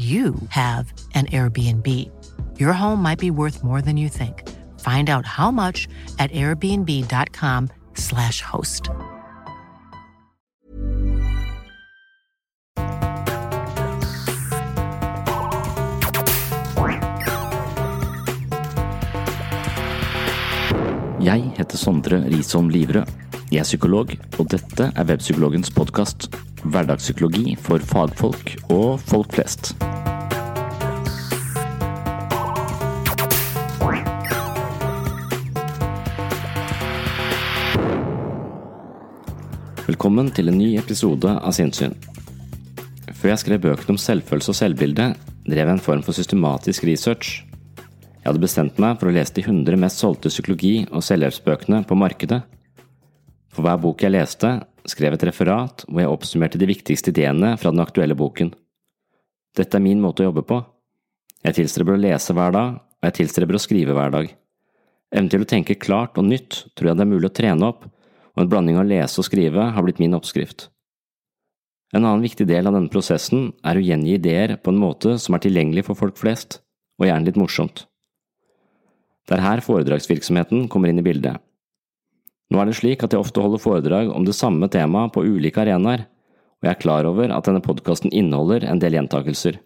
you have an Airbnb. Your home might be worth more than you think. Find out how much at airbnb.com/slash host. Jeg heter Sondre Risholm Livre. Jeg er psykolog, og dette er Webpsykologens podkast. Hverdagspsykologi for fagfolk og folk flest. Velkommen til en ny episode av Sinnsyn. Før jeg skrev bøkene om selvfølelse og selvbilde, drev jeg en form for systematisk research. Jeg hadde bestemt meg for å lese de 100 mest solgte psykologi- og selvhjelpsbøkene på markedet. For hver bok jeg leste, skrev et referat hvor jeg oppsummerte de viktigste ideene fra den aktuelle boken. Dette er min måte å jobbe på. Jeg tilstreber å lese hver dag, og jeg tilstreber å skrive hver dag. Evnen til å tenke klart og nytt tror jeg det er mulig å trene opp, og en blanding av lese og skrive har blitt min oppskrift. En annen viktig del av denne prosessen er å gjengi ideer på en måte som er tilgjengelig for folk flest, og gjerne litt morsomt. Det er her foredragsvirksomheten kommer inn i bildet. Nå er det slik at jeg ofte holder foredrag om det samme temaet på ulike arenaer, og jeg er klar over at denne podkasten inneholder en del gjentakelser.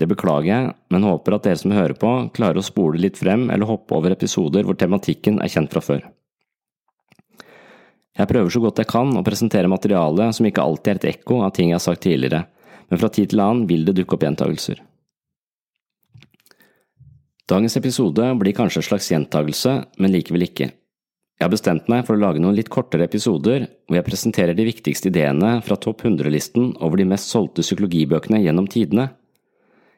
Det beklager jeg, men håper at dere som hører på, klarer å spole litt frem eller hoppe over episoder hvor tematikken er kjent fra før. Jeg prøver så godt jeg kan å presentere materiale som ikke alltid er et ekko av ting jeg har sagt tidligere, men fra tid til annen vil det dukke opp gjentagelser. Dagens episode blir kanskje en slags gjentagelse, men likevel ikke. Jeg har bestemt meg for å lage noen litt kortere episoder hvor jeg presenterer de viktigste ideene fra topp 100-listen over de mest solgte psykologibøkene gjennom tidene.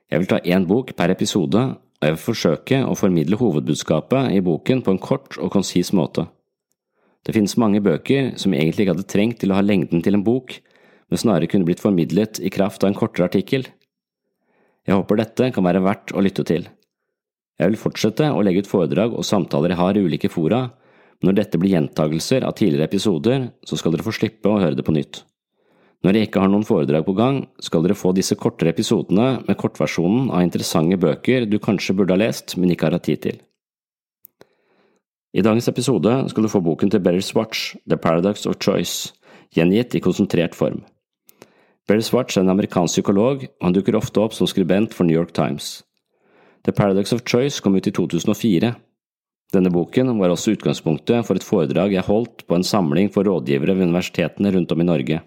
Jeg vil ta én bok per episode, og jeg vil forsøke å formidle hovedbudskapet i boken på en kort og konsis måte. Det finnes mange bøker som egentlig ikke hadde trengt til å ha lengden til en bok, men snarere kunne blitt formidlet i kraft av en kortere artikkel. Jeg håper dette kan være verdt å lytte til. Jeg vil fortsette å legge ut foredrag og samtaler jeg har i ulike fora, men når dette blir gjentagelser av tidligere episoder, så skal dere få slippe å høre det på nytt. Når jeg ikke har noen foredrag på gang, skal dere få disse kortere episodene med kortversjonen av interessante bøker du kanskje burde ha lest, men ikke har hatt tid til. I dagens episode skal du få boken til Better Swatch, The Paradox of Choice, gjengitt i konsentrert form. Better Swatch er en amerikansk psykolog, og han dukker ofte opp som skribent for New York Times. The Paradox of Choice kom ut i 2004. Denne boken var også utgangspunktet for et foredrag jeg holdt på en samling for rådgivere ved universitetene rundt om i Norge.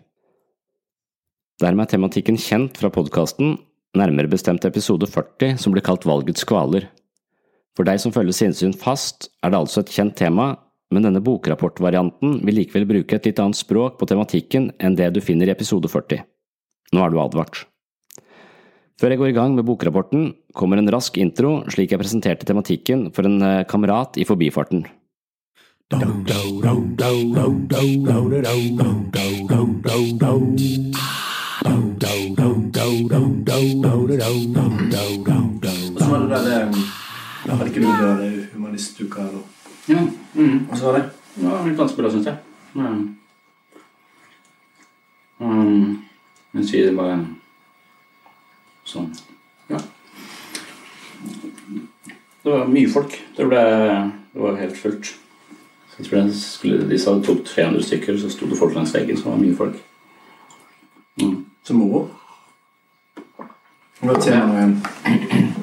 Dermed er tematikken kjent fra podkasten, nærmere bestemt episode 40, som blir kalt Valgets kvaler. For deg som følger sinnssyn fast, er det altså et kjent tema, men denne bokrapportvarianten vil likevel bruke et litt annet språk på tematikken enn det du finner i episode 40. Nå er du advart. Før jeg går i gang med bokrapporten, kommer en rask intro slik jeg presenterte tematikken for en eh, kamerat i forbifarten. Og eh, Hadde ikke du der humanistuka eller Ja. Mm. Så var det Det var litt vanskelig, syns jeg. Men, um, jeg sier det bare sånn Ja. Det var mye folk. Det, ble, det var helt fullt. Så jeg tror jeg skulle, De sa det tok 300 stykker, så sto det folk langs veggen, så det var mye folk. Mm. Så moro. Hva tjener du igjen?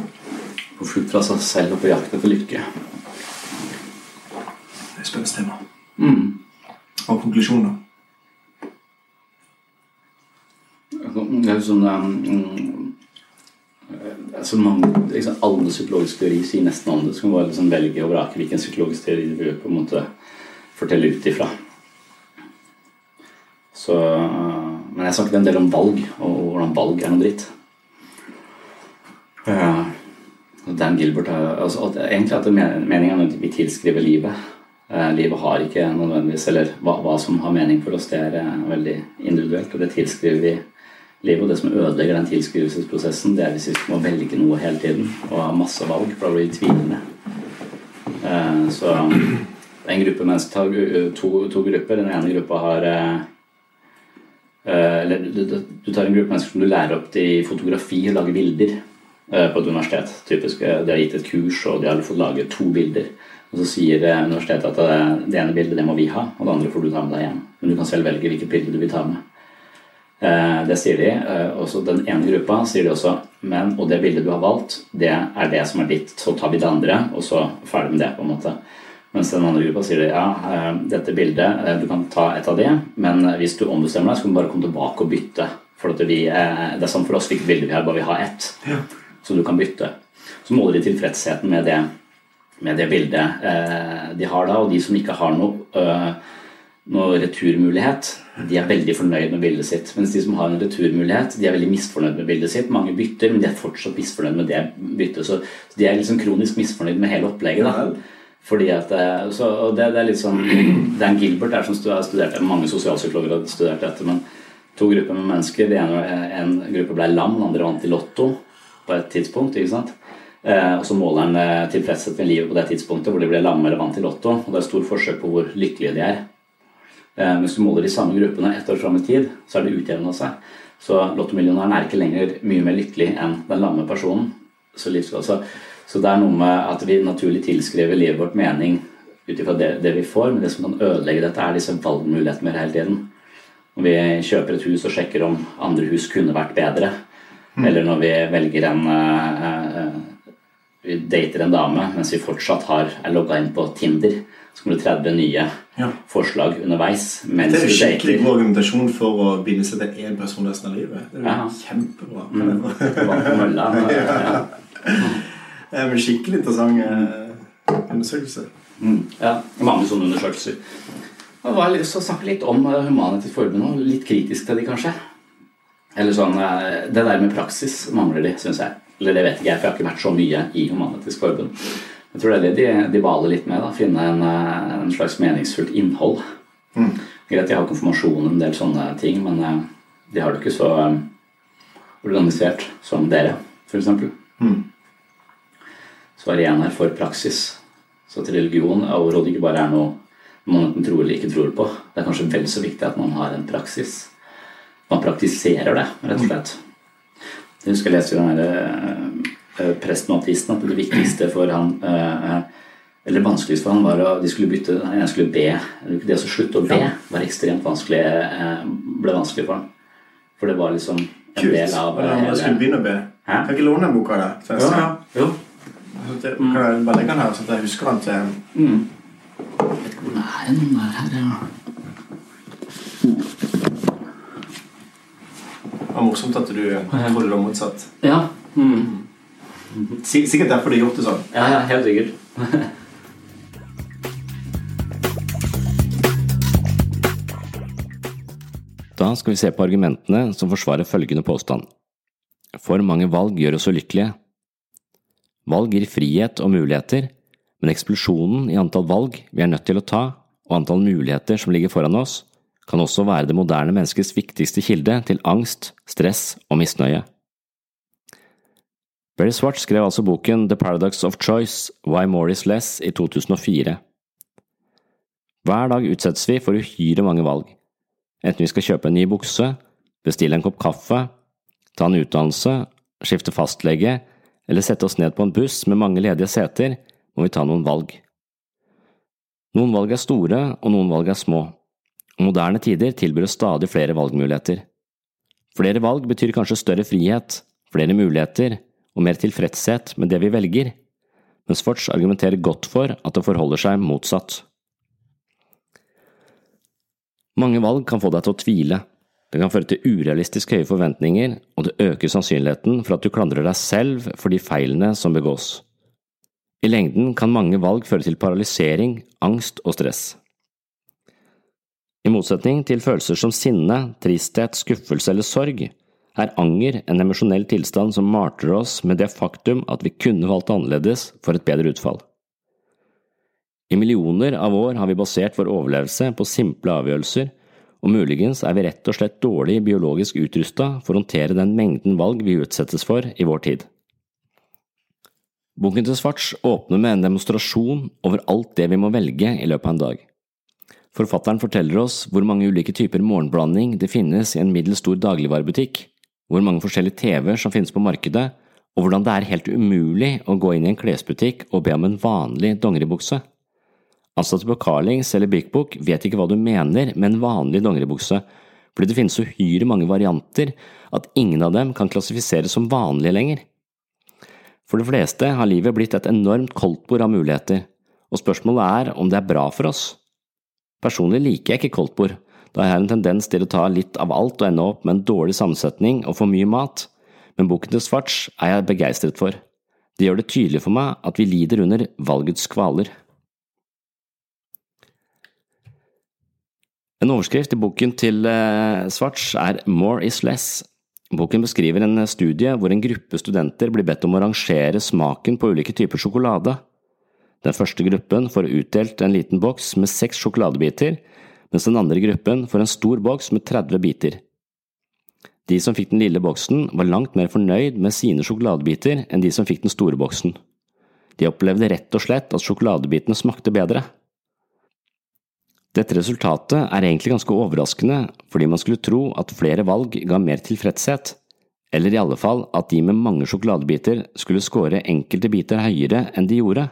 På flukt fra seg selv og på jakt etter lykke. Det er spennende tema. Mm. Og konklusjoner. Det er jo sånn um, altså mange, liksom, Alle psykologiske teorier sier nesten om det. Så kan man bare liksom velge og vrake hvilken psykologisk teori du vil på en måte fortelle ut ifra. Så, men jeg snakket en del om valg, og hvordan valg er noe dritt. Uh, Dan Gilbert altså, at, Egentlig at meningen er at vi tilskriver livet. Eh, livet har ikke nødvendigvis Eller hva, hva, som har mening for oss, det er eh, veldig individuelt, og det tilskriver vi livet. Og det som ødelegger den tilskrivelsesprosessen, det er hvis vi må velge noe hele tiden og ha masse valg, for blir vi tvilende. så en gruppe mennesker to, to grupper. Den ene gruppa har eller du, du tar en gruppe mennesker som du lærer opp til fotografi og lager bilder på et universitet. Typisk, De har gitt et kurs, og de har fått lage to bilder. Og Så sier universitetet at det ene bildet det må vi ha, og det andre får du ta med deg hjem. Men du kan selv velge hvilket bilde du vil ta med. Det sier de. Og så den ene gruppa sier de også men, og det bildet du har valgt, det er det som er ditt. Så tar vi det andre, og så ferdig med det. på en måte. Mens den andre gruppa sier de, ja, dette bildet, du kan ta et av de, men hvis du ombestemmer deg, så kan du bare komme tilbake og bytte. For vi, det er sånn for oss hvilket bilde vi har, bare vi har ett. Ja. Så du kan bytte. Så måler de tilfredsheten med det, med det bildet eh, de har da, og de som ikke har noe, øh, noe returmulighet, de er veldig fornøyd med bildet sitt. Mens de som har en returmulighet, de er veldig misfornøyd med bildet sitt. Mange bytter, men de er fortsatt misfornøyd med det byttet. Så, de er liksom kronisk misfornøyd med hele opplegget. da. Fordi at, så, og det, det, er litt sånn Dan Gilbert er som studerte, mange sosialpsykologer har studert dette, men to grupper med mennesker. Det ene, en gruppe ble lam, den andre vant i Lotto på et tidspunkt. ikke sant? Eh, og så måler han eh, tilfredshet med livet på det tidspunktet hvor de ble lamme eller vant i Lotto. Og det er stor forskjell på hvor lykkelige de er. Eh, hvis du måler de samme gruppene ett år fram i tid, så er det utjevna seg. Så lottomillionæren er ikke lenger mye mer lykkelig enn den lamme personen. Så, så, så, det er noe med at vi naturlig tilskriver livet vårt mening ut ifra det, det, vi får, men det som kan ødelegge dette, er disse valgmulighetene vi har hele tiden. Når vi kjøper et hus og sjekker om andre hus kunne vært bedre, mm. eller når vi velger en uh, Vi dater en dame mens vi fortsatt har, er logga inn på Tinder, så kommer det 30 nye ja. forslag underveis. det er jo skikkelig god argumentasjon for å binde seg til én person resten av livet. Det er jo ja. kjempebra. Mm. Mølla, ja. ja. er skikkelig interessant uh, undersøkelse. Mm. Ja, mange sånne undersøkelser. Jeg har lyst til å snakke litt om Humanitisk Forbund, og litt kritisk til de kanskje. Eller sånn, Det der med praksis mangler de, syns jeg. Eller det vet ikke jeg, for jeg har ikke vært så mye i Humanitisk Forbund. Jeg tror det er det de, de baler litt med. da, Finne en, en slags meningsfullt innhold. Mm. Greit, de har konfirmasjon en del sånne ting, men de har det ikke så organisert som dere, f.eks. Mm. Så er her for praksis. Så at religion overhodet ikke bare er noe man enten tror eller ikke tror på. Det er kanskje vel så viktig at man har en praksis. Man praktiserer det, rett og slett. Jeg husker jeg leste den der presten og ateisten at det viktigste for han eller vanskeligst for han var at de skulle bytte Jeg skulle be. Det å slutte å be var ekstremt vanskelig ble vanskelig for han. For det var liksom en Kult. del av Jeg skulle begynne å be. Hæ? Kan ikke låne boka der? Så jeg, Ja, jo. så det, kan jeg bare legge den her, så jeg husker den til Mm. Hvor den. Den er her, ja. Det var morsomt at du trodde det var motsatt. Ja. Mm. Sikkert derfor du har gjort det sånn. ja, ja helt sikkert. Da skal vi se på argumentene som forsvarer følgende påstand. For mange valg gjør oss ulykkelige. Valg gir frihet og muligheter, men eksplosjonen i antall valg vi er nødt til å ta, og antall muligheter som ligger foran oss, kan også være det moderne menneskets viktigste kilde til angst, stress og misnøye. Barry Swart skrev altså boken The Paradox of Choice – Why More Is Less i 2004. Hver dag utsettes vi for uhyre mange valg, enten vi skal kjøpe en ny bukse, bestille en kopp kaffe, ta en utdannelse, skifte fastlege eller sette oss ned på en buss med mange ledige seter, må vi ta noen valg. Noen valg er store, og noen valg er små. Moderne tider tilbyr oss stadig flere valgmuligheter. Flere valg betyr kanskje større frihet, flere muligheter og mer tilfredshet med det vi velger, mens Forts argumenterer godt for at det forholder seg motsatt. Mange valg kan få deg til å tvile. Det kan føre til urealistisk høye forventninger, og det øker sannsynligheten for at du klandrer deg selv for de feilene som begås. I lengden kan mange valg føre til paralysering, angst og stress. I motsetning til følelser som sinne, tristhet, skuffelse eller sorg, er anger en emosjonell tilstand som marter oss med det faktum at vi kunne valgt annerledes for et bedre utfall. I millioner av år har vi basert vår overlevelse på simple avgjørelser, og muligens er vi rett og slett dårlig biologisk utrusta for å håndtere den mengden valg vi utsettes for i vår tid. Boken til Svarts åpner med en demonstrasjon over alt det vi må velge i løpet av en dag. Forfatteren forteller oss hvor mange ulike typer morgenblanding det finnes i en middels stor dagligvarebutikk, hvor mange forskjellige TV-er som finnes på markedet, og hvordan det er helt umulig å gå inn i en klesbutikk og be om en vanlig dongeribukse. Ansatte på Carlings eller Big Book vet ikke hva du mener med en vanlig dongeribukse, fordi det finnes uhyre mange varianter at ingen av dem kan klassifiseres som vanlige lenger. For de fleste har livet blitt et enormt koldtbord av muligheter, og spørsmålet er om det er bra for oss. Personlig liker jeg ikke koldtbord, da jeg har en tendens til å ta litt av alt og ende opp med en dårlig sammensetning og for mye mat, men boken til Svarts er jeg begeistret for. Det gjør det tydelig for meg at vi lider under valgets kvaler. En overskrift i boken til eh, Svarts er More is less. Boken beskriver en studie hvor en gruppe studenter blir bedt om å rangere smaken på ulike typer sjokolade. Den første gruppen får utdelt en liten boks med seks sjokoladebiter, mens den andre gruppen får en stor boks med 30 biter. De som fikk den lille boksen, var langt mer fornøyd med sine sjokoladebiter enn de som fikk den store boksen. De opplevde rett og slett at sjokoladebitene smakte bedre. Dette resultatet er egentlig ganske overraskende, fordi man skulle tro at flere valg ga mer tilfredshet, eller i alle fall at de med mange sjokoladebiter skulle score enkelte biter høyere enn de gjorde.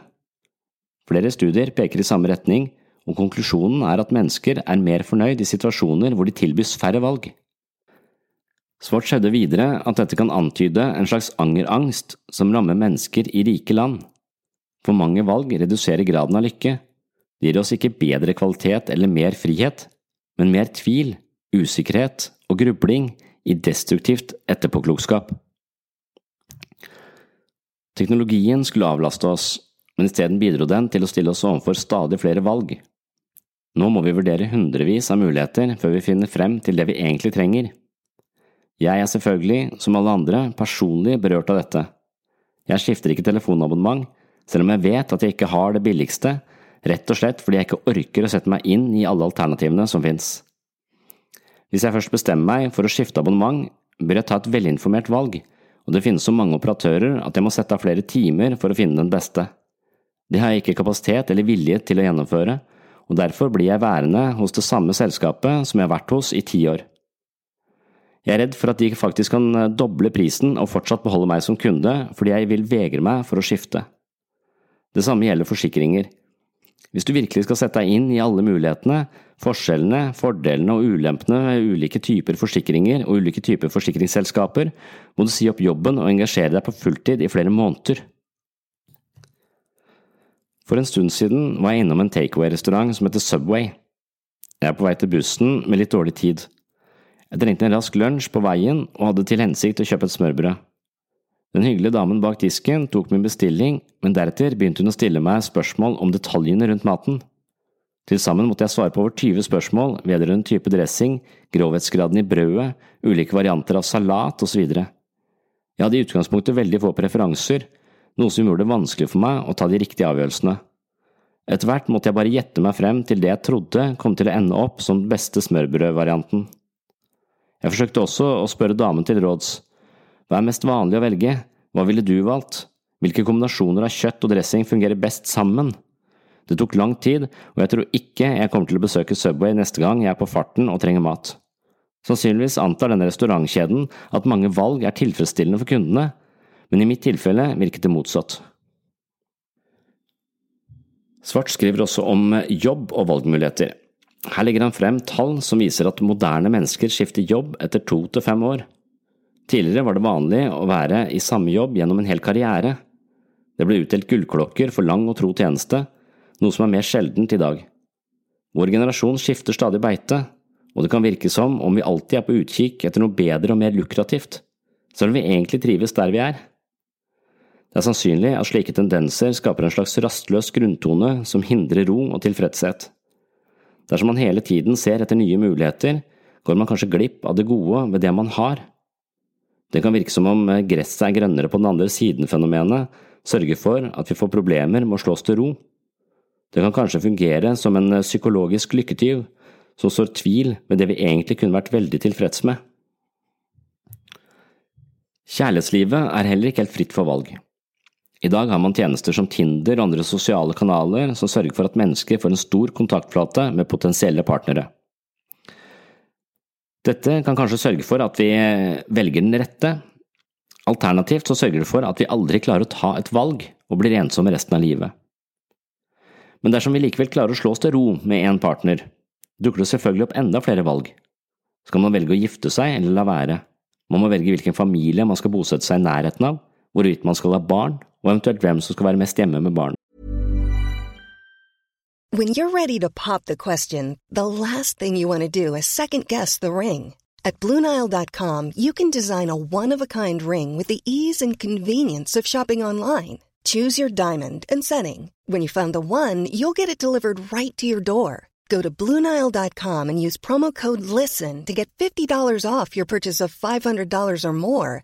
Flere studier peker i samme retning, og konklusjonen er at mennesker er mer fornøyd i situasjoner hvor de tilbys færre valg. Svart hevder videre at dette kan antyde en slags angerangst som rammer mennesker i rike land. For mange valg reduserer graden av lykke, det gir oss ikke bedre kvalitet eller mer frihet, men mer tvil, usikkerhet og grubling i destruktivt etterpåklokskap. Teknologien skulle avlaste oss, men isteden bidro den til å stille oss overfor stadig flere valg. Nå må vi vurdere hundrevis av muligheter før vi finner frem til det vi egentlig trenger. Jeg er selvfølgelig, som alle andre, personlig berørt av dette. Jeg skifter ikke telefonabonnement, selv om jeg vet at jeg ikke har det billigste rett og slett fordi jeg ikke orker å sette meg inn i alle alternativene som finnes. Hvis jeg først bestemmer meg for å skifte abonnement, bør jeg ta et velinformert valg, og det finnes så mange operatører at jeg må sette av flere timer for å finne den beste. Det har jeg ikke kapasitet eller vilje til å gjennomføre, og derfor blir jeg værende hos det samme selskapet som jeg har vært hos i ti år. Jeg er redd for at de faktisk kan doble prisen og fortsatt beholde meg som kunde, fordi jeg vil vegre meg for å skifte. Det samme gjelder forsikringer. Hvis du virkelig skal sette deg inn i alle mulighetene, forskjellene, fordelene og ulempene ved ulike typer forsikringer og ulike typer forsikringsselskaper, må du si opp jobben og engasjere deg på fulltid i flere måneder. For en stund siden var jeg innom en takeaway-restaurant som heter Subway. Jeg er på vei til bussen med litt dårlig tid. Jeg trengte en rask lunsj på veien og hadde til hensikt å kjøpe et smørbrød. Den hyggelige damen bak disken tok min bestilling, men deretter begynte hun å stille meg spørsmål om detaljene rundt maten. Til sammen måtte jeg svare på over 20 spørsmål vedrørende type dressing, grovhetsgraden i brødet, ulike varianter av salat osv. Jeg hadde i utgangspunktet veldig få preferanser, noe som gjorde det vanskelig for meg å ta de riktige avgjørelsene. Etter hvert måtte jeg bare gjette meg frem til det jeg trodde kom til å ende opp som den beste smørbrødvarianten. Jeg forsøkte også å spørre damen til råds. Hva er mest vanlig å velge, hva ville du valgt, hvilke kombinasjoner av kjøtt og dressing fungerer best sammen? Det tok lang tid, og jeg tror ikke jeg kommer til å besøke Subway neste gang jeg er på farten og trenger mat. Sannsynligvis antar denne restaurantkjeden at mange valg er tilfredsstillende for kundene, men i mitt tilfelle virket det motsatt. Svart skriver også om jobb og valgmuligheter. Her legger han frem tall som viser at moderne mennesker skifter jobb etter to til fem år. Tidligere var det vanlig å være i samme jobb gjennom en hel karriere. Det ble utdelt gullklokker for lang og tro tjeneste, noe som er mer sjeldent i dag. Vår generasjon skifter stadig beite, og det kan virke som om vi alltid er på utkikk etter noe bedre og mer lukrativt, selv om vi egentlig trives der vi er. Det er sannsynlig at slike tendenser skaper en slags rastløs grunntone som hindrer ro og tilfredshet. Dersom man hele tiden ser etter nye muligheter, går man kanskje glipp av det gode ved det man har. Det kan virke som om gresset er grønnere på den andre siden-fenomenet sørger for at vi får problemer med å slå oss til ro. Det kan kanskje fungere som en psykologisk lykketyv som sår tvil ved det vi egentlig kunne vært veldig tilfreds med. Kjærlighetslivet er heller ikke helt fritt for valg. I dag har man tjenester som Tinder og andre sosiale kanaler som sørger for at mennesker får en stor kontaktflate med potensielle partnere. Dette kan kanskje sørge for at vi velger den rette. Alternativt så sørger det for at vi aldri klarer å ta et valg og blir ensomme resten av livet. Men dersom vi likevel klarer å slå oss til ro med én partner, dukker det selvfølgelig opp enda flere valg. Skal man velge å gifte seg eller la være? Man må velge hvilken familie man skal bosette seg i nærheten av, hvorvidt man skal ha barn, og eventuelt hvem som skal være mest hjemme med barn. When you're ready to pop the question, the last thing you want to do is second guess the ring. At Bluenile.com, you can design a one-of-a-kind ring with the ease and convenience of shopping online. Choose your diamond and setting. When you find the one, you'll get it delivered right to your door. Go to Bluenile.com and use promo code LISTEN to get $50 off your purchase of $500 or more.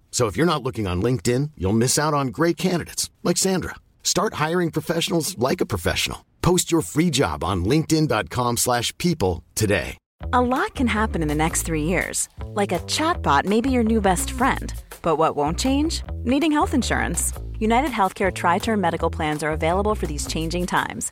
So if you're not looking on LinkedIn, you'll miss out on great candidates like Sandra. Start hiring professionals like a professional. Post your free job on linkedin.com/people today. A lot can happen in the next three years. Like a chatbot may be your new best friend. But what won't change? Needing health insurance. United Healthcare Tri Term Medical Plans are available for these changing times.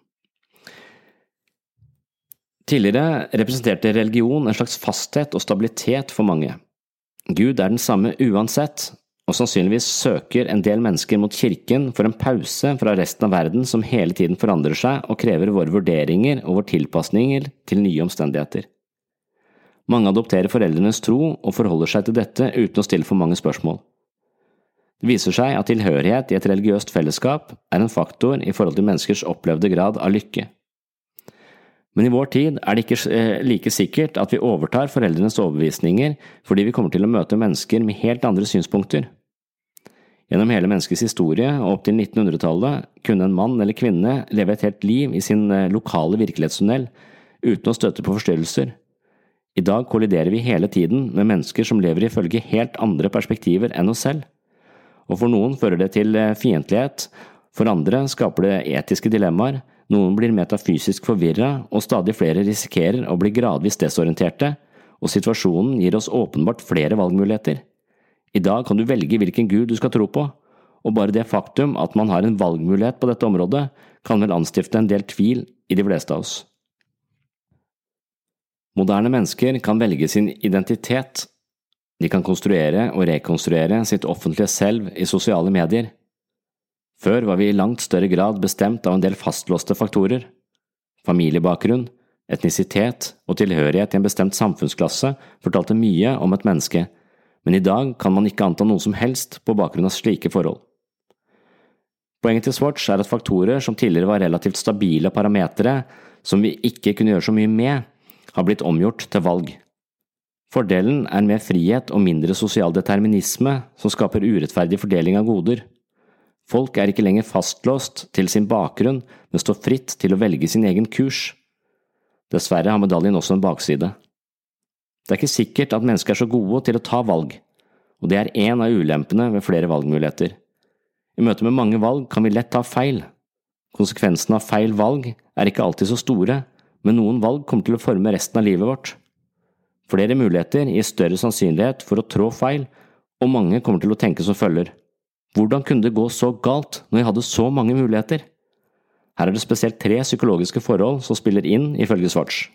Tidligere representerte religion en slags fasthet og stabilitet for mange. Gud er den samme uansett, og sannsynligvis søker en del mennesker mot kirken for en pause fra resten av verden som hele tiden forandrer seg og krever våre vurderinger og våre tilpasninger til nye omstendigheter. Mange adopterer foreldrenes tro og forholder seg til dette uten å stille for mange spørsmål. Det viser seg at tilhørighet i et religiøst fellesskap er en faktor i forhold til menneskers opplevde grad av lykke. Men i vår tid er det ikke eh, like sikkert at vi overtar foreldrenes overbevisninger fordi vi kommer til å møte mennesker med helt andre synspunkter. Gjennom hele menneskets historie og opp til 1900-tallet kunne en mann eller kvinne leve et helt liv i sin eh, lokale virkelighetstunnel uten å støte på forstyrrelser. I dag kolliderer vi hele tiden med mennesker som lever ifølge helt andre perspektiver enn oss selv og for noen fører det til eh, fiendtlighet, for andre skaper det etiske dilemmaer, noen blir metafysisk forvirra, og stadig flere risikerer å bli gradvis desorienterte, og situasjonen gir oss åpenbart flere valgmuligheter. I dag kan du velge hvilken gud du skal tro på, og bare det faktum at man har en valgmulighet på dette området, kan vel anstifte en del tvil i de fleste av oss. Moderne mennesker kan velge sin identitet. De kan konstruere og rekonstruere sitt offentlige selv i sosiale medier. Før var vi i langt større grad bestemt av en del fastlåste faktorer. Familiebakgrunn, etnisitet og tilhørighet i en bestemt samfunnsklasse fortalte mye om et menneske, men i dag kan man ikke anta noe som helst på bakgrunn av slike forhold. Poenget til Swatch er at faktorer som tidligere var relativt stabile parametere, som vi ikke kunne gjøre så mye med, har blitt omgjort til valg. Fordelen er mer frihet og mindre sosial determinisme som skaper urettferdig fordeling av goder. Folk er ikke lenger fastlåst til sin bakgrunn, men står fritt til å velge sin egen kurs. Dessverre har medaljen også en bakside. Det er ikke sikkert at mennesker er så gode til å ta valg, og det er én av ulempene ved flere valgmuligheter. I møte med mange valg kan vi lett ta feil. Konsekvensene av feil valg er ikke alltid så store, men noen valg kommer til å forme resten av livet vårt. Flere muligheter gir større sannsynlighet for å trå feil, og mange kommer til å tenke som følger. Hvordan kunne det gå så galt når jeg hadde så mange muligheter? Her er det spesielt tre psykologiske forhold som spiller inn, ifølge Svarts.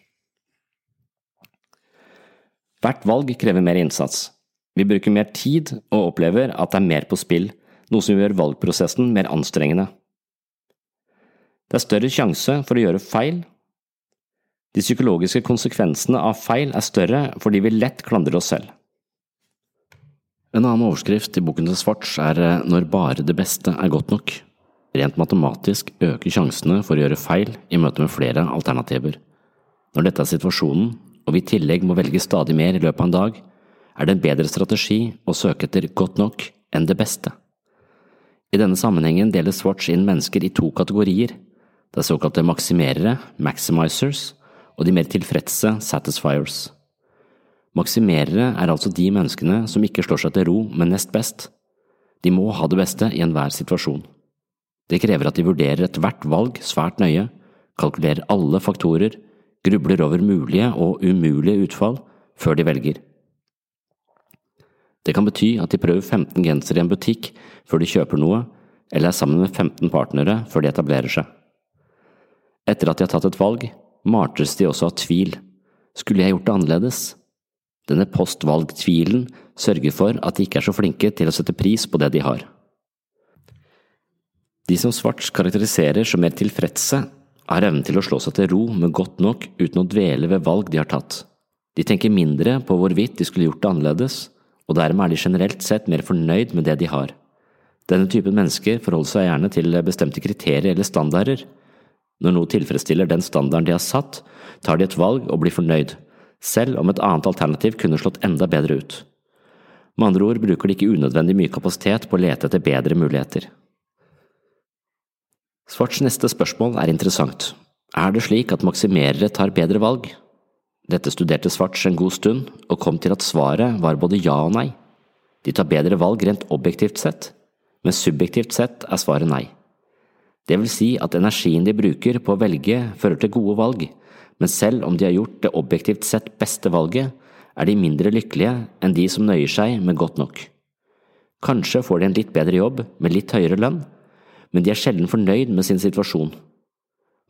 Hvert valg krever mer innsats. Vi bruker mer tid og opplever at det er mer på spill noe som gjør valgprosessen mer anstrengende. Det er større sjanse for å gjøre feil. De psykologiske konsekvensene av feil er større fordi vi lett klandrer oss selv. En annen overskrift i boken til Svarts er eh, Når bare det beste er godt nok. Rent matematisk øker sjansene for å gjøre feil i møte med flere alternativer. Når dette er situasjonen, og vi i tillegg må velge stadig mer i løpet av en dag, er det en bedre strategi å søke etter godt nok enn det beste. I denne sammenhengen deler Swatch inn mennesker i to kategorier. Det er såkalte maksimerere, maximizers, og de mer tilfredse, satisfiers. Maksimerere er altså de menneskene som ikke slår seg til ro med nest best. De må ha det beste i enhver situasjon. Det krever at de vurderer ethvert valg svært nøye, kalkulerer alle faktorer, grubler over mulige og umulige utfall før de velger. Det kan bety at de prøver 15 gensere i en butikk før de kjøper noe, eller er sammen med 15 partnere før de etablerer seg. Etter at de har tatt et valg, martres de også av tvil. Skulle jeg gjort det annerledes? Denne postvalgtvilen sørger for at de ikke er så flinke til å sette pris på det de har. De som Svarts karakteriserer som mer tilfredse, har evnen til å slå seg til ro med godt nok uten å dvele ved valg de har tatt. De tenker mindre på hvorvidt de skulle gjort det annerledes, og dermed er de generelt sett mer fornøyd med det de har. Denne typen mennesker forholder seg gjerne til bestemte kriterier eller standarder. Når noe tilfredsstiller den standarden de har satt, tar de et valg og blir fornøyd, selv om et annet alternativ kunne slått enda bedre ut. Med andre ord bruker de ikke unødvendig mye kapasitet på å lete etter bedre muligheter. Svarts neste spørsmål er interessant. Er det slik at maksimerere tar bedre valg? Dette studerte Svarts en god stund, og kom til at svaret var både ja og nei. De tar bedre valg rent objektivt sett, men subjektivt sett er svaret nei. Det vil si at energien de bruker på å velge, fører til gode valg, men selv om de har gjort det objektivt sett beste valget, er de mindre lykkelige enn de som nøyer seg med godt nok. Kanskje får de en litt bedre jobb med litt høyere lønn, men de er sjelden fornøyd med sin situasjon.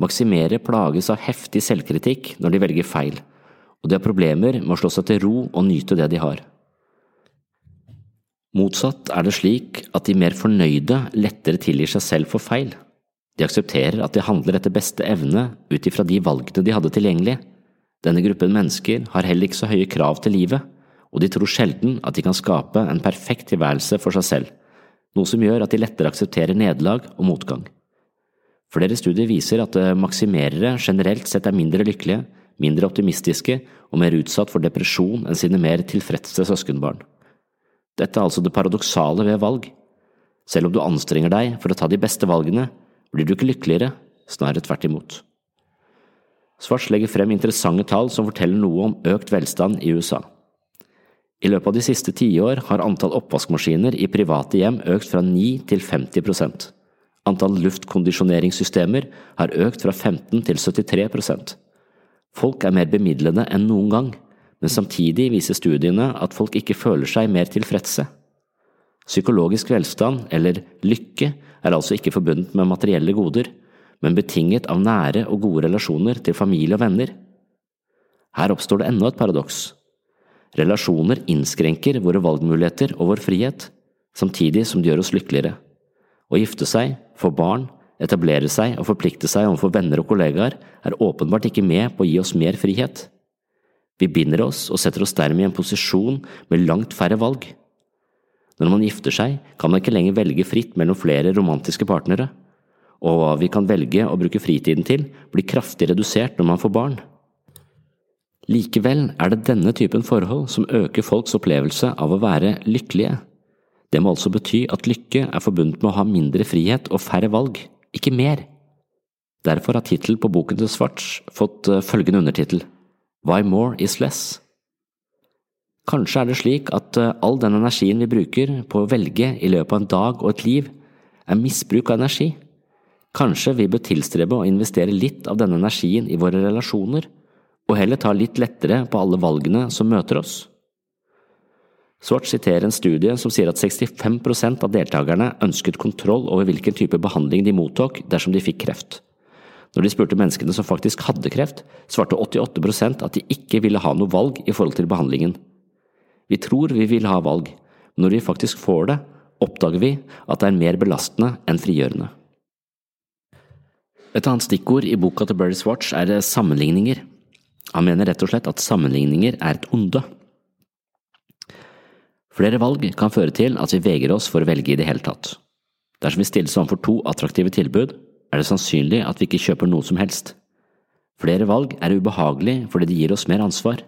Maksimere plages av heftig selvkritikk når de velger feil, og de har problemer med å slå seg til ro og nyte det de har. Motsatt er det slik at de mer fornøyde lettere tilgir seg selv for feil. De aksepterer at de handler etter beste evne ut ifra de valgene de hadde tilgjengelig. Denne gruppen mennesker har heller ikke så høye krav til livet, og de tror sjelden at de kan skape en perfekt tilværelse for seg selv, noe som gjør at de lettere aksepterer nederlag og motgang. Flere studier viser at maksimerere generelt sett er mindre lykkelige mindre optimistiske og mer utsatt for depresjon enn sine mer tilfredse søskenbarn. Dette er altså det paradoksale ved valg. Selv om du anstrenger deg for å ta de beste valgene, blir du ikke lykkeligere, snarere tvert imot. Svarts legger frem interessante tall som forteller noe om økt velstand i USA. I løpet av de siste tiår har antall oppvaskmaskiner i private hjem økt fra 9 til 50 prosent. Antall luftkondisjoneringssystemer har økt fra 15 til 73 prosent. Folk er mer bemidlede enn noen gang, men samtidig viser studiene at folk ikke føler seg mer tilfredse. Psykologisk velstand, eller lykke, er altså ikke forbundet med materielle goder, men betinget av nære og gode relasjoner til familie og venner. Her oppstår det enda et paradoks. Relasjoner innskrenker våre valgmuligheter og vår frihet, samtidig som de gjør oss lykkeligere. Å gifte seg, få barn, etablere seg og forplikte seg overfor venner og kollegaer er åpenbart ikke med på å gi oss mer frihet. Vi binder oss og setter oss dermed i en posisjon med langt færre valg. Når man gifter seg, kan man ikke lenger velge fritt mellom flere romantiske partnere, og hva vi kan velge å bruke fritiden til, blir kraftig redusert når man får barn. Likevel er det denne typen forhold som øker folks opplevelse av å være lykkelige. Det må altså bety at lykke er forbundet med å ha mindre frihet og færre valg, ikke mer. Derfor har tittelen på boken til Svarts fått eh, følgende undertittel Why More Is Less. Kanskje er det slik at eh, all den energien vi bruker på å velge i løpet av en dag og et liv, er misbruk av energi. Kanskje vi bør tilstrebe å investere litt av denne energien i våre relasjoner, og heller ta litt lettere på alle valgene som møter oss. Svart siterer en studie som sier at 65% av deltakerne ønsket kontroll over hvilken type behandling de mottok dersom de fikk kreft. Når de spurte menneskene som faktisk hadde kreft, svarte 88% at de ikke ville ha noe valg i forhold til behandlingen. Vi tror vi vil ha valg, men når vi faktisk får det, oppdager vi at det er mer belastende enn frigjørende. Et annet stikkord i boka til Berry Swatch er sammenligninger. Han mener rett og slett at sammenligninger er et onde. Flere valg kan føre til at vi vegrer oss for å velge i det hele tatt. Dersom vi stilles overfor to attraktive tilbud, er det sannsynlig at vi ikke kjøper noe som helst. Flere valg er ubehagelig fordi det gir oss mer ansvar.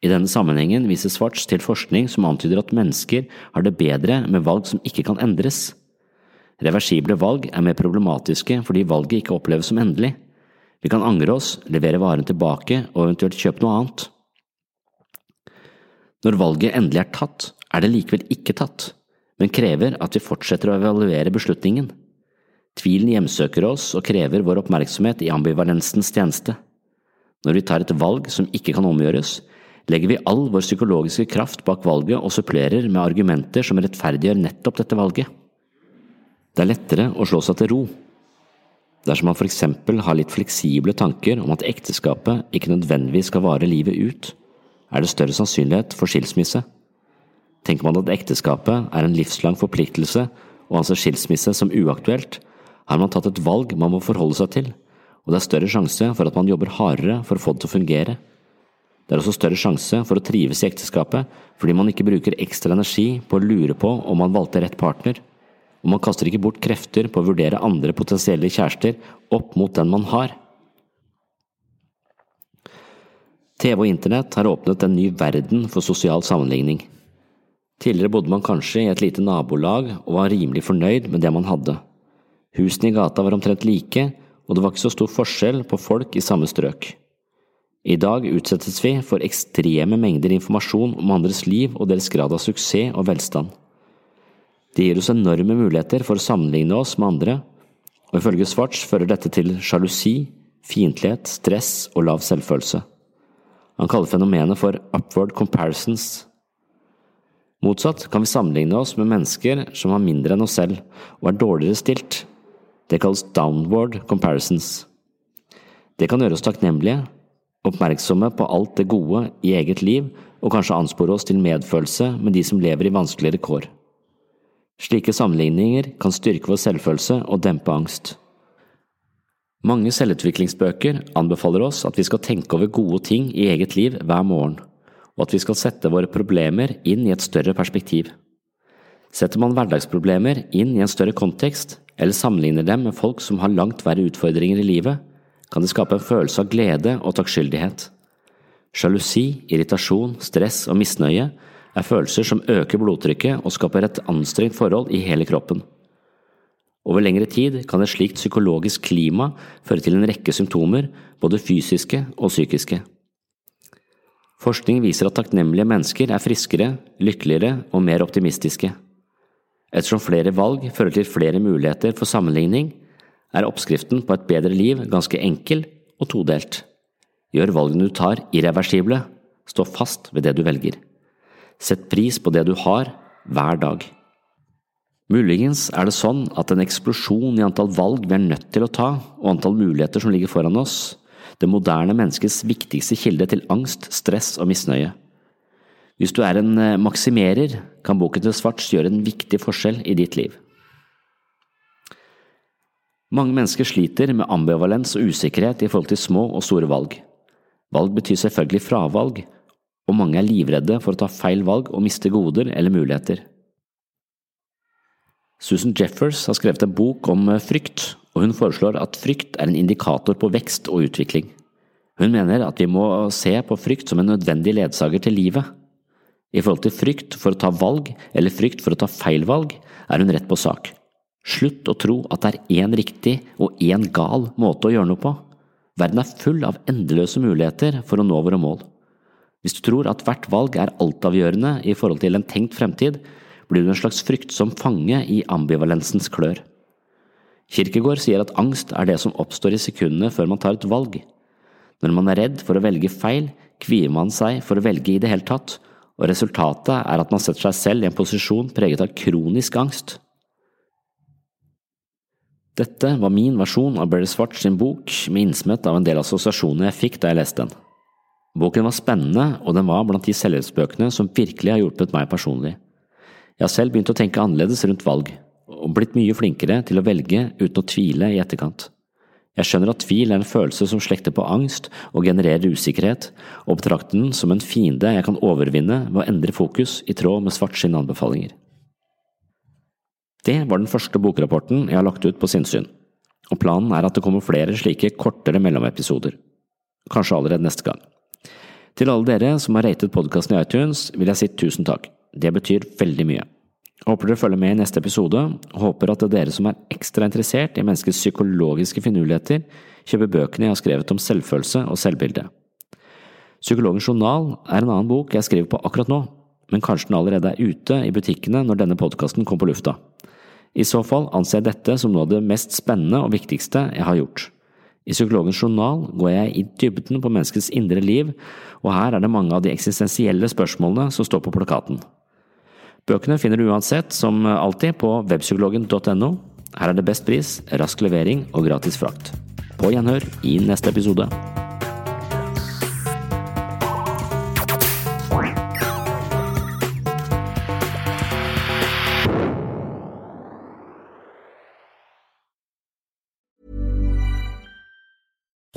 I denne sammenhengen viser Svarts til forskning som antyder at mennesker har det bedre med valg som ikke kan endres. Reversible valg er mer problematiske fordi valget ikke oppleves som endelig. Vi kan angre oss, levere varen tilbake og eventuelt kjøpe noe annet. Når valget endelig er tatt, er det likevel ikke tatt, men krever at vi fortsetter å evaluere beslutningen. Tvilen hjemsøker oss og krever vår oppmerksomhet i ambivalensens tjeneste. Når vi tar et valg som ikke kan omgjøres, legger vi all vår psykologiske kraft bak valget og supplerer med argumenter som rettferdiggjør nettopp dette valget. Det er lettere å slå seg til ro. Dersom man for eksempel har litt fleksible tanker om at ekteskapet ikke nødvendigvis skal vare livet ut, er det større sannsynlighet for skilsmisse. Tenker man at ekteskapet er en livslang forpliktelse og anser skilsmisse som uaktuelt, har man tatt et valg man må forholde seg til, og det er større sjanse for at man jobber hardere for å få det til å fungere. Det er også større sjanse for å trives i ekteskapet fordi man ikke bruker ekstra energi på å lure på om man valgte rett partner, og man kaster ikke bort krefter på å vurdere andre potensielle kjærester opp mot den man har. TV og internett har åpnet en ny verden for sosial sammenligning. Tidligere bodde man kanskje i et lite nabolag og var rimelig fornøyd med det man hadde. Husene i gata var omtrent like, og det var ikke så stor forskjell på folk i samme strøk. I dag utsettes vi for ekstreme mengder informasjon om andres liv og deres grad av suksess og velstand. Det gir oss enorme muligheter for å sammenligne oss med andre, og ifølge Svarts fører dette til sjalusi, fiendtlighet, stress og lav selvfølelse. Han kaller fenomenet for upward comparisons. Motsatt kan vi sammenligne oss med mennesker som har mindre enn oss selv og er dårligere stilt, det kalles downward comparisons. Det kan gjøre oss takknemlige, oppmerksomme på alt det gode i eget liv og kanskje anspore oss til medfølelse med de som lever i vanskeligere kår. Slike sammenligninger kan styrke vår selvfølelse og dempe angst. Mange selvutviklingsbøker anbefaler oss at vi skal tenke over gode ting i eget liv hver morgen, og at vi skal sette våre problemer inn i et større perspektiv. Setter man hverdagsproblemer inn i en større kontekst, eller sammenligner dem med folk som har langt verre utfordringer i livet, kan det skape en følelse av glede og takkskyldighet. Sjalusi, irritasjon, stress og misnøye er følelser som øker blodtrykket og skaper et anstrengt forhold i hele kroppen. Over lengre tid kan et slikt psykologisk klima føre til en rekke symptomer, både fysiske og psykiske. Forskning viser at takknemlige mennesker er friskere, lykkeligere og mer optimistiske. Ettersom flere valg fører til flere muligheter for sammenligning, er oppskriften på et bedre liv ganske enkel og todelt. Gjør valgene du tar irreversible, stå fast ved det du velger. Sett pris på det du har, hver dag. Muligens er det sånn at en eksplosjon i antall valg vi er nødt til å ta, og antall muligheter som ligger foran oss, det moderne menneskets viktigste kilde til angst, stress og misnøye. Hvis du er en eh, maksimerer, kan boken til Svarts gjøre en viktig forskjell i ditt liv. Mange mennesker sliter med ambivalens og usikkerhet i forhold til små og store valg. Valg betyr selvfølgelig fravalg, og mange er livredde for å ta feil valg og miste goder eller muligheter. Susan Jeffers har skrevet en bok om eh, frykt, og hun foreslår at frykt er en indikator på vekst og utvikling. Hun mener at vi må se på frykt som en nødvendig ledsager til livet. I forhold til frykt for å ta valg, eller frykt for å ta feil valg, er hun rett på sak. Slutt å tro at det er én riktig og én gal måte å gjøre noe på. Verden er full av endeløse muligheter for å nå våre mål. Hvis du tror at hvert valg er altavgjørende i forhold til en tenkt fremtid, blir du en slags fryktsom fange i ambivalensens klør. Kirkegård sier at angst er det som oppstår i sekundene før man tar et valg. Når man er redd for å velge feil, kvier man seg for å velge i det hele tatt, og resultatet er at man setter seg selv i en posisjon preget av kronisk angst. Dette var min versjon av Barry Swartz sin bok, med innsmett av en del assosiasjoner jeg fikk da jeg leste den. Boken var spennende, og den var blant de selvhjelpsbøkene som virkelig har hjulpet meg personlig. Jeg har selv begynt å tenke annerledes rundt valg, og blitt mye flinkere til å velge uten å tvile i etterkant. Jeg skjønner at tvil er en følelse som slekter på angst og genererer usikkerhet, og betrakter den som en fiende jeg kan overvinne ved å endre fokus i tråd med Svart sine anbefalinger. Det var den første bokrapporten jeg har lagt ut på sinnssyn, og planen er at det kommer flere slike kortere mellomepisoder. Kanskje allerede neste gang. Til alle dere som har ratet podkasten i iTunes, vil jeg si tusen takk. Det betyr veldig mye. Håper dere følger med i neste episode, og håper at det er dere som er ekstra interessert i menneskets psykologiske finurligheter, kjøper bøkene jeg har skrevet om selvfølelse og selvbilde. Psykologens journal er en annen bok jeg skriver på akkurat nå, men kanskje den allerede er ute i butikkene når denne podkasten kommer på lufta. I så fall anser jeg dette som noe av det mest spennende og viktigste jeg har gjort. I Psykologens journal går jeg i dybden på menneskets indre liv, og her er det mange av de eksistensielle spørsmålene som står på plakaten. Bøkene finner du uansett, som alltid, på webpsykologen.no. Her er det best pris, rask levering og gratis frakt. På gjenhør i neste episode.